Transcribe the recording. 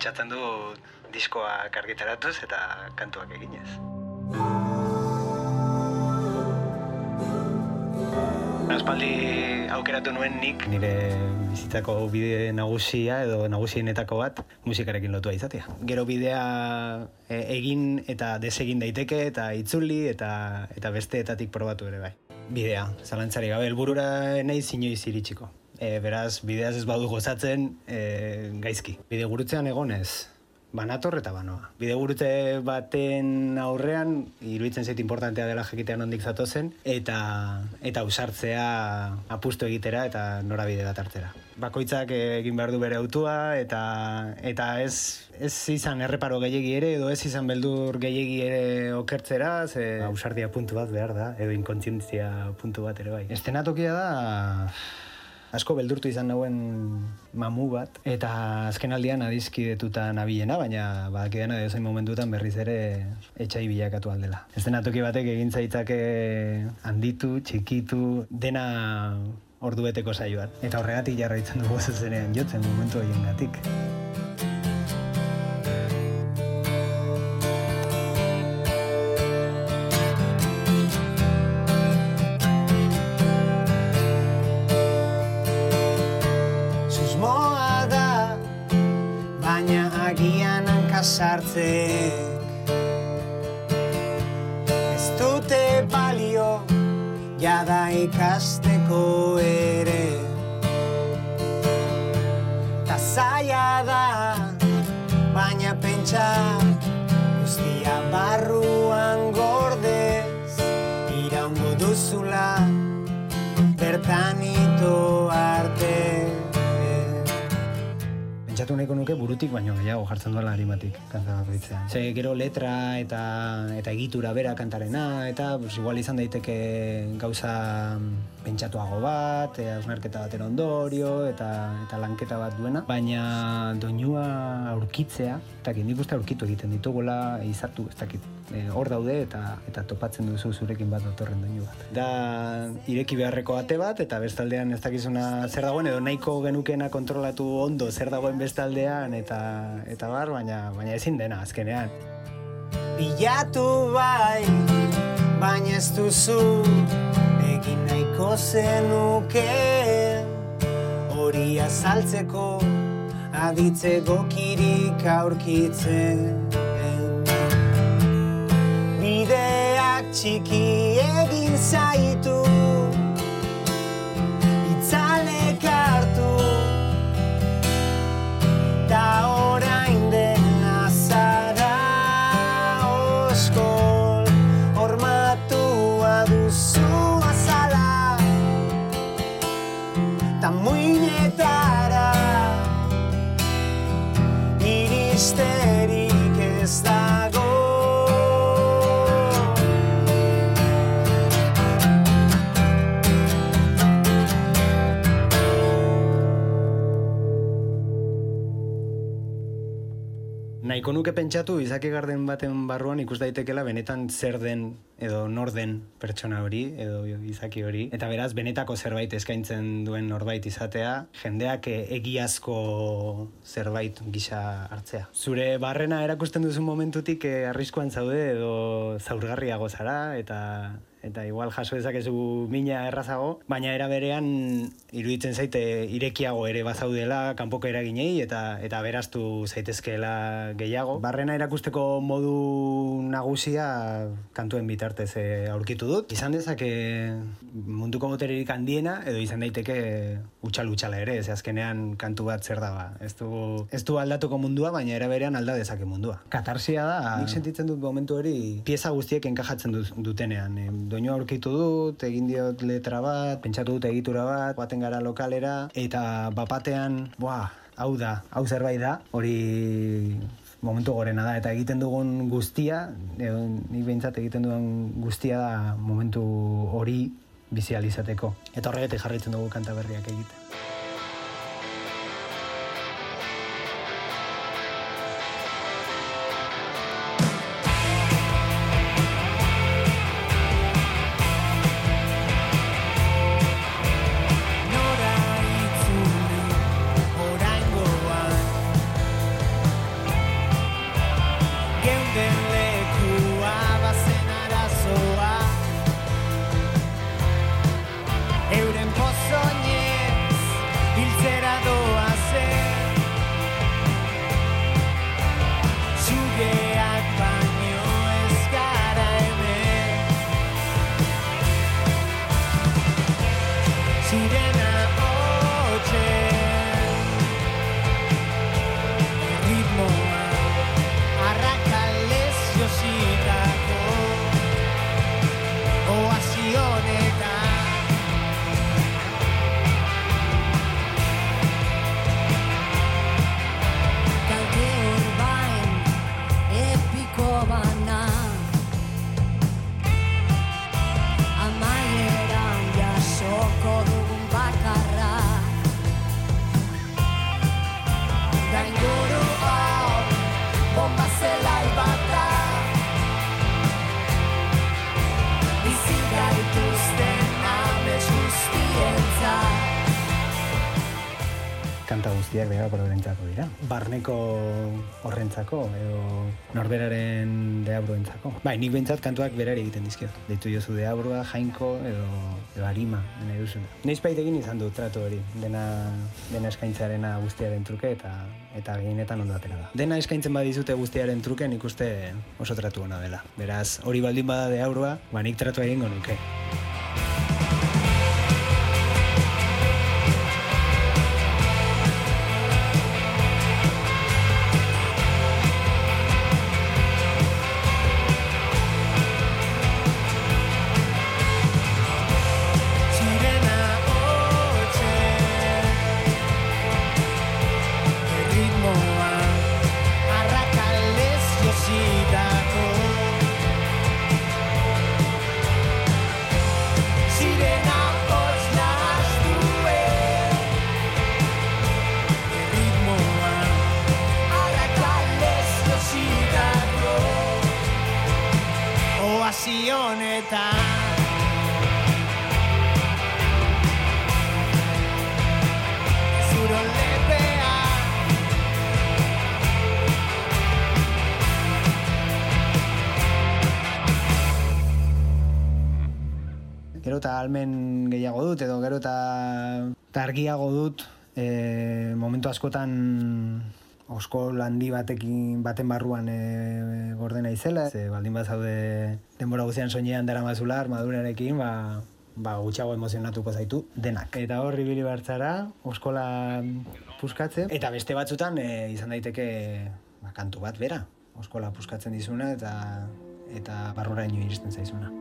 pentsatzen du diskoa kargitaratuz eta kantuak eginez. Aspaldi aukeratu nuen nik nire bizitzako bide nagusia edo nagusienetako bat musikarekin lotua izatea. Gero bidea e, egin eta desegin daiteke eta itzuli eta eta besteetatik probatu ere bai. Bidea, zalantzari gabe, helburura nahi inoiz iritsiko. E, beraz, bideaz ez badu gozatzen e, gaizki. Bide gurutzean egonez, banator eta banoa. Bidegurute baten aurrean, iruditzen zait importantea dela jakitean ondik zatozen, eta eta usartzea apustu egitera eta norabide bat hartzera. Bakoitzak egin behar du bere autua eta eta ez ez izan erreparo gehiegi ere edo ez izan beldur gehiegi ere okertzera, ze ausardia puntu bat behar da, edo inkontzientzia puntu bat ere bai. Estenatokia da asko beldurtu izan nauen mamu bat, eta azken aldian adizkidetuta nabilena, baina badakidena edo zain momentutan berriz ere etxai bilakatu aldela. Ez dena toki batek egin zaitzake handitu, txikitu, dena ordueteko saioan. Eta horregatik jarraitzen dugu zenean jotzen momentu horien gatik. sartzek. Ez dute balio jada ikasteko ere. Ta zaila da baina pentsa Guztia barruan gordez. Iraungo duzula bertanito arte pentsatu nahiko nuke burutik baino gehiago jartzen duela harimatik kanta bakoitzean. Ze gero letra eta eta egitura bera kantarena eta pues, igual izan daiteke gauza pentsatuago bat, e, ausnarketa baten ondorio eta eta lanketa bat duena, baina doinua aurkitzea, eta nik uste aurkitu egiten ditugula izatu, ez dakit, e, hor daude eta eta topatzen duzu zurekin bat datorren doinu bat. Da ireki beharreko ate bat eta bestaldean ez dakizuna zer dagoen edo nahiko genukena kontrolatu ondo zer dagoen bestaldean eta eta bar, baina baina ezin dena azkenean. Bilatu bai, baina ez duzu egin nahiko zenuke hori azaltzeko aditze gokirik aurkitzen txiki egin zaitu Naiko nuke pentsatu izaki garden baten barruan ikus daitekela benetan zer den edo nor den pertsona hori edo izaki hori eta beraz benetako zerbait eskaintzen duen norbait izatea jendeak egiazko zerbait gisa hartzea. Zure barrena erakusten duzu momentutik eh, arriskuan zaude edo zaurgarriago zara eta eta igual jaso dezakezu mina errazago, baina era berean iruditzen zaite irekiago ere bazaudela kanpoko eraginei eta eta beraztu zaitezkeela gehiago. Barrena erakusteko modu nagusia kantuen bitartez e, aurkitu dut. Izan dezake munduko botererik handiena edo izan daiteke utxal utxala ere, ez azkenean kantu bat zer da ba. Ez du, ez du aldatuko mundua, baina era berean alda dezake mundua. Katarsia da, nik sentitzen dut momentu hori pieza guztiek enkajatzen dutenean. E, doinu aurkitu dut, egin diot letra bat, pentsatu dut egitura bat, baten gara lokalera, eta bapatean, boa, hau da, hau zerbait da, hori momentu gorena da, eta egiten dugun guztia, edo nik behintzat egiten dugun guztia da momentu hori bizializateko. Eta horregatik jarritzen dugu kanta berriak egiten. se kanta guztiak deabroentzako dira. Barneko horrentzako edo norberaren deabroentzako. Bai, nik behintzat kantuak berari egiten dizkiot. Deitu jozu deabroa, jainko edo, edo harima, nahi duzu. Neiz baitekin izan du tratu hori, dena, dena eskaintzarena guztiaren truke eta eta gehienetan ondo atera da. Dena eskaintzen badizute guztiaren truke nik uste oso tratu ona dela. Beraz, hori baldin bada de aurroa, ba nik tratu egingo nuke. Almen gehiago dut, edo gero eta eta argiago dut, e, momentu askotan osko landi batekin baten barruan e, gordena izela, ze baldin bat zaude denbora guztian soinean dara mazula armadurarekin, ba, ba gutxiago emozionatuko zaitu denak. Eta hor ibili bertzara, oskola puskatze, eta beste batzutan e, izan daiteke ba, kantu bat bera, oskola puskatzen dizuna eta eta barruraino iristen zaizuna.